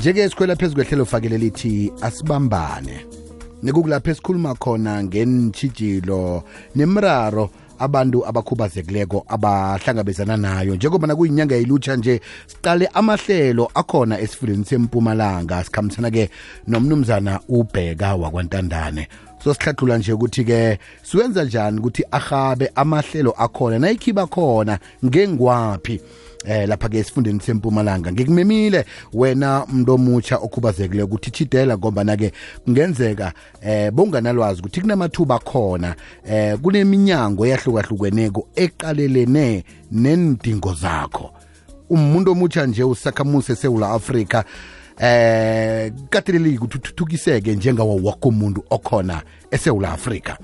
njeke sikhwela phezu kwehlelo fakele lithi asibambane. Nekukulapho esikhuluma khona ngenitshijilo nemraro abantu abakhubazekileko abahlangabezana nayo. Njengoba kuyinyanga yilutsha nje siqale amahlelo akhona esifundeni sempumalanga. Sikhambisana-ke nomnumzana ubheka wakwantandane. So sihlathulula nje ukuthi-ke siwenza njani ukuthi ahabe amahlelo akhona nayikhiba khona ngengwaphi? Eh lapha ke esifundeni sempumalanga. Ngikumemile wena umuntu omutsha okhubazekile ukuthi chidela ngoba ke kungenzeka eh bonganalwazi ukuthi kunamathuba khona eh kuneminyango eyahlukahlukeneko eqalelene nendingo zakho. Umuntu omutsha nje usakhamuse eSouth Africa eh kateleleki ukuthi uthuthukiseke njengawo wakho umuntu okhona eSouth Africa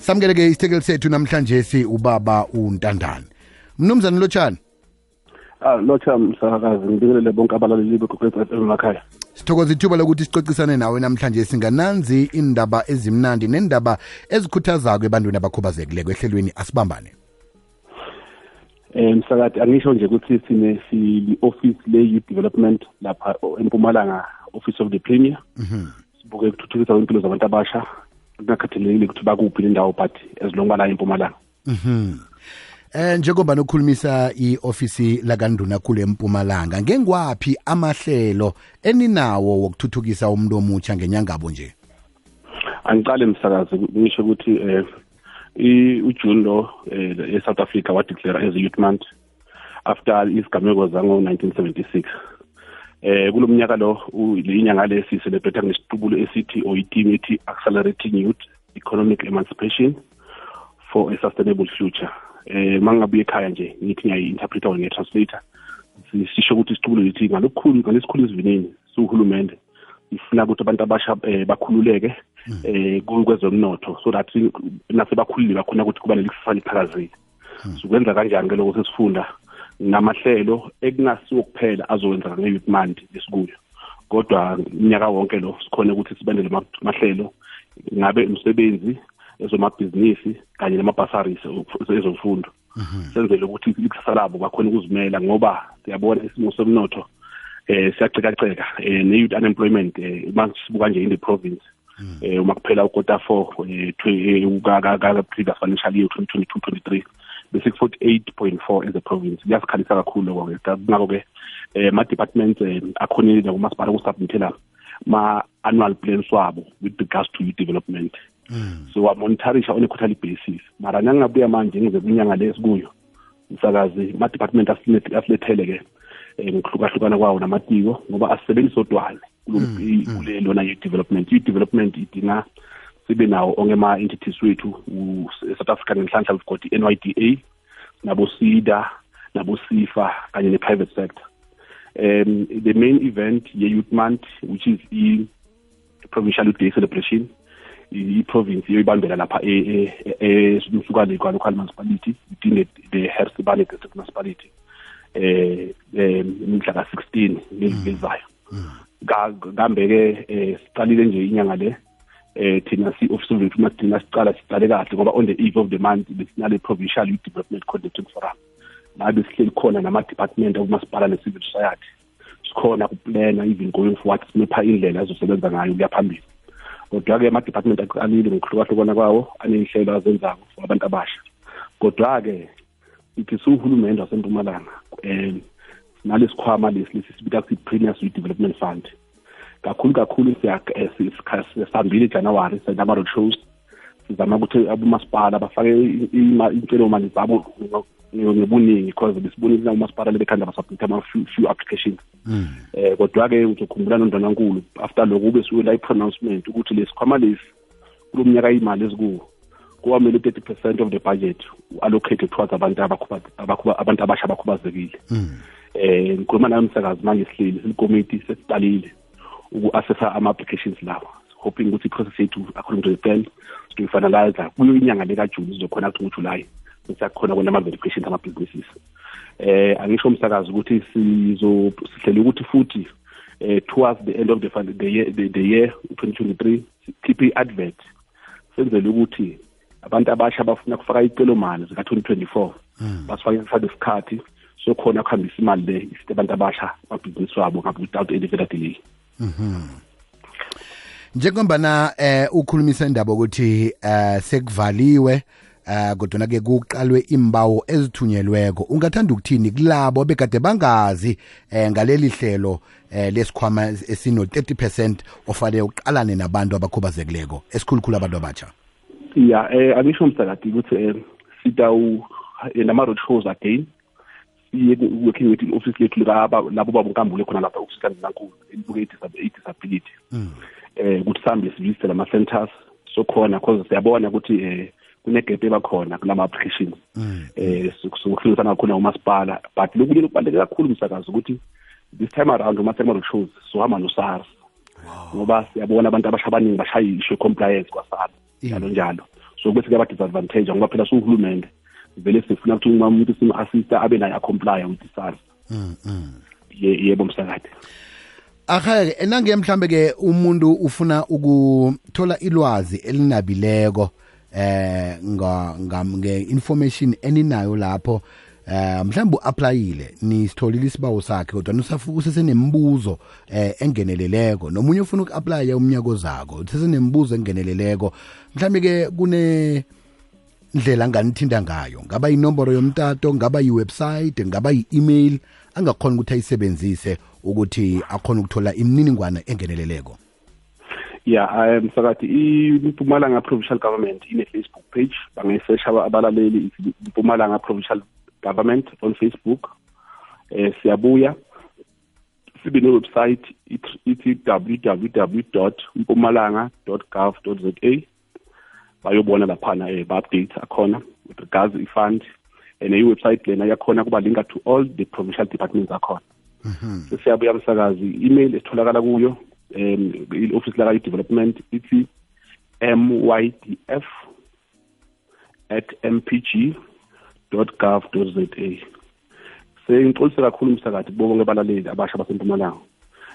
samkeleke isitekeli sethu namhlanje si ubaba untandane. Mnumzana lotshani. Ah lotsha msakazi ngibingelele bonke abalaleli FM emakhaya. Sithokoza ithuba lokuthi sicocisane nawe namhlanje singananzi indaba ezimnandi nendaba ezikhuthazako ebantwini abakhubazekileko ehlelweni asibambane. Eh msakazi angisho nje ukuthi sine si office le youth development lapha eMpumalanga office of the premier. Mhm. Sibuke ukuthuthukisa impilo zabantu abasha kungakhathalekile ukuthi bakuphi indawo but as long bala eMpumalanga. Mhm. Eh njengoba nokhulumisa iofisi lakanduna kule empumalanga ngengwaphi amahlelo eninawo wokuthuthukisa umuntu omutsha ngenyangabo nje? Angiqale msakazi ngisho ukuthi eh uJune lo eh, eSouth Africa wa declare as a youth month after isigameko zango 1976 eh kulomnyaka lo inyanga lesi celebrate ngesiqubulo esithi or iteam ethi accelerating youth economic emancipation for a sustainable future. Eh mangabuye ekhaya nje ngithi ngiyayi-interpreta or ngiya-translator sisho ukuthi isithubulo lithi ngalokukhulu ngalesikhulu isivinini siwuhulumende ifuna ukuthi abantu abasha eh, bakhululeke eh kwezomnotho. So that nasebakhulile bakhona ukuthi kuba nelikusasa liphakazile sikwenza kanjani ke lokho sesifunda? Namahlelo ekungasiwo kuphela azowenzeka nge-youth month lesikuyo kodwa unyaka wonke lo sikhona ukuthi sibendele mahlelo. Ngabe umsebenzi ezomabhizinisi kanye nama-basaries ezemfundo. Senzele ukuthi ikusasa labo bakhona ukuzimela ngoba siyabona isimo somnotho eh siyacekaceka eh ne-youth unemployment eh masibuka nje in the province. Eh uma kuphela ukota 4 ka previous financial year 2022-23 bese ku 48.4 as a province. Kuyasikhalisa kakhulu lokho ke ngakho ke eh ma departments akhonile nakumasipala ukusubmithela ma annual plans wabo with regards to youth development. Mm. so wamonitorisha on a quarterly basis mara nangingabuya manje ngize kwinyanga lesikuyo umsakazi ma-department asilethele ke um ngokuhlukahlukana kwawo namatiko ngoba asisebenzise odwane mm, mm. kule lona i-development i-development idinga sibe nawo onke ama-entities wethu south african ngenhlanhla we've got i-n y d a nabo-sida nabo-sifa kanye ne-private sector um the main event ye-youth month which is i-provincial youth day celebration i-province iyoyibambela lapha emsukane e, e, kwa-local municipality within the hersibane district municipality eh imhla ka-16 ngelizayo kambe-ke um siqalile nje inyanga le eh thina si-office of recruitment thina sicala sicale kahle ngoba on the eve of the month besinale provincial youth development coordinating forum. La besihleli khona nama-department okumasipala ne-civil society. Sikhona kuplana even going forward simepha indlela ezosebenza ngayo kuya phambili. Kodwa-ke ama-department aqalile ngokuhlukahlukana kwawo aney'hlelo azenzako for abantu abasha. Kodwa-ke ithi siwuhulumende wasempumalanga um nalesi khwama lesi lesi sibika kuthi premiers development fund. Kakhulu kakhulu sihambile ejanuwari senza ama-road shows sizama ukuthi abomasipala bafake iy'ncelo mali zabo ngebuningi because besibonile umasipala lebekhanda basubmit ama-few applications. Mm. eh kodwa-ke uzokhumbula nondanankulu after lokho ube suke la i-pronouncement ukuthi lesikhwama lesi kulo mnyaka imali kuwamele u-thirty percent of the budget allocated towards abantu abantu abasha abakhubazekile mm. eh ngikhuluma nayo msakazi manje sihleli silikomiti sesiqalile uku-assessa ama-applications lawa hoping ukuthi i-process yethu according to the plan sizoyifinaliza kuyo inyanga lekajuni sizokhona kuthi ngojulayi siyakhona kwena ama-verifications ama-businesses eh angisho umsakazi ukuthi sizo sihlele ukuthi futhi eh towards the end of the the year the, the year 2023 sikhiphe i-advert senzele ukuthi abantu abasha abafuna kufaka icelo mali zika 2024 basifake isade isikhathi so khona kuhambisa imali le isithi abantu abasha amabhizinisi wabo without any further delay. Njengombana eh ukhulumisa indaba ukuthi eh sekuvaliwe eh kodwa ke kuqalwe imbawo ezithunyelweko. Ungathanda ukuthini kulabo bekade bangazi eh ngaleli hlelo eh lesikhwama esino 30% ofale uqalane nabantu abakhubazekileko esikhulukhulu abantu abatsha? Ya eh angisho umsakati ukuthi eh sidawu nama road shows again. Siye working with office lethu labo babunkambule khona lapha ukusikazi nankulu elibuke disability eh ukuthi sihambe sivisite lama centers so khona cause siyabona ukuthi eh kunegap ebakhona kulama applications eh sokuhlulisana kakhulu umasipala but lokunye kubaluleke kakhulu umsakazi ukuthi this time around uma sema shows sohamba no SARS ngoba siyabona abantu abasha abaningi bashayisho compliance kwa SARS njalo njalo. So bese kuyaba disadvantage ngoba phela suhulumende vele sifuna ukuthi uma umuntu simu assista abe naye comply with SARS. Yebo msakade. Akhe enange mhlambe ke umuntu ufuna ukuthola ilwazi elinabileko eh nga nge-information eninayo lapho eh mhlawumbe uapplyile nisitholile isibawo sakhe kodwa usesenembuzo eh engeneleleko. Nomunye ufuna uku-aplya umnyaka ozako usesenembuzo engeneleleko. Mhlawumbe ke kune ndlela anganithinda ngayo? Ngaba inomboro yomtato ngaba yi-website ngaba yi-email angakhona ukuthi ayisebenzise ukuthi akhona ukuthola imininingwane engeneleleko. Ya um msakathi impumalanga provincial government ine-facebook page. Bangayisesha abalaleli impumalanga provincial government on facebook. Eh siyabuya. Sibe ne-website ithi www mpumalanga gov za bayobona laphana eh ba-update akhona with regards i-fund. And i-website lena yakhona kuba linka to all the provincial departments akhona. Sesiyabuya msakazi. I-email esitholakala kuyo um i-office laka development ithi mydf at mpg gov za sengixolise kakhulu umsakathi bonke abalaleli abasha basempumalanga.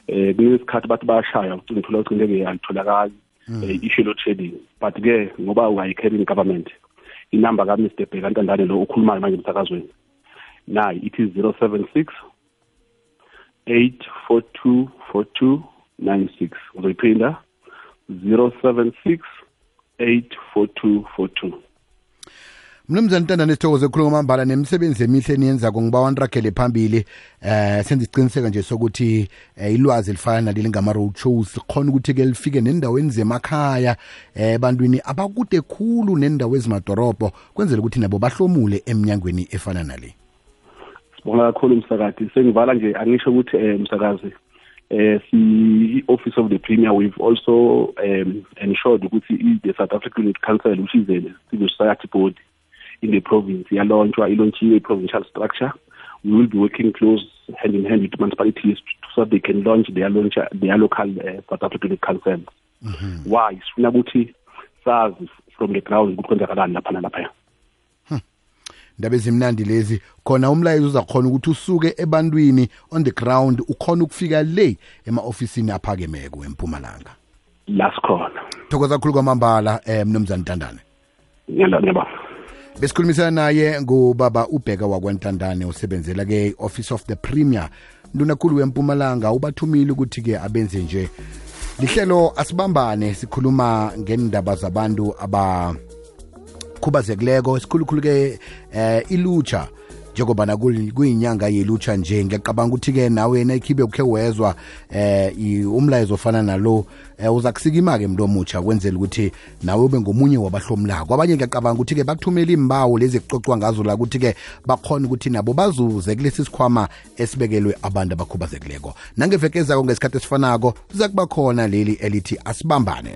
Eh kunesikhathi bathi bayashaya ucingo uthola ukuthi ngeke alitholakali i-issue load shedding but ke ngoba ukayi-carrying government inamba ka Mr Bheka Ntandane lo ukhulumayo manje emsakazweni nayi ithi 076 8424296 ngizoyiphinda 076 84242 mnumzane ntandane sithokoze khulu ngomambala nemisebenzi emihle eniyenzako ngiba waniragele phambili. Eh senze isiqiniseka nje sokuthi eh, ilwazi elifana naleli ngama-road shows khona ukuthi-ke lifike nendaweni zemakhaya eh ebantwini abakude khulu nendawo ezimadorobho kwenzela ukuthi nabo bahlomule eminyangweni efana nale. Sibonga kakhulu msakazi sengivala nje angisho ukuthi eh, msakazi eh si office of the premier we've also um, ensured ukuthi the South African Unit Council which is a civil society body in the province. Yalaunchwa ilaunchiwe provincial structure. We will be working close hand in hand with municipalities so that they can launch their launch their local uh, South African councils mm -hmm. why? Sifuna ukuthi sazi from the ground ukuthi kwenzakalani lapha nalaphaya ndaba ezimnandi lezi. Khona umlayezo uzakhona ukuthi usuke ebantwini on the ground ukhona ukufika le ema-ofisini aphakemeko empumalanga. La sikhona. Thokoza kakhulu kwamambala um mnumzane ntandane. Ngiyabonga besikhulumisana naye ngubaba ubheka wakwentandane usebenzela ke office of the premier. Ndunakhulu wempumalanga ubathumile ukuthi-ke abenze nje. Lihlelo asibambane sikhuluma ngendaba zabantu abakhubazekileko sikhulukhulu-ke eh ilutsha. Njengobana kuyinyanga yelutsha nje ngiyacabanga ukuthi-ke nawe naikhibe ukhe wezwa eh umlayezo ofana nalo eh, uza kusikima-ke mntu omutsha kwenzela ukuthi nawe ube ngomunye wabahlomlako abanye ngiyacabanga ukuthi-ke bakuthumela imbawo lezi kucocwa ngazo la ukuthi-ke bakhona ukuthi nabo bazuze kulesi sikhwama esibekelwe abantu abakhubazekileko. Nangevekezako ngesikhathi esifanako ziza kuba khona leli elithi asibambane.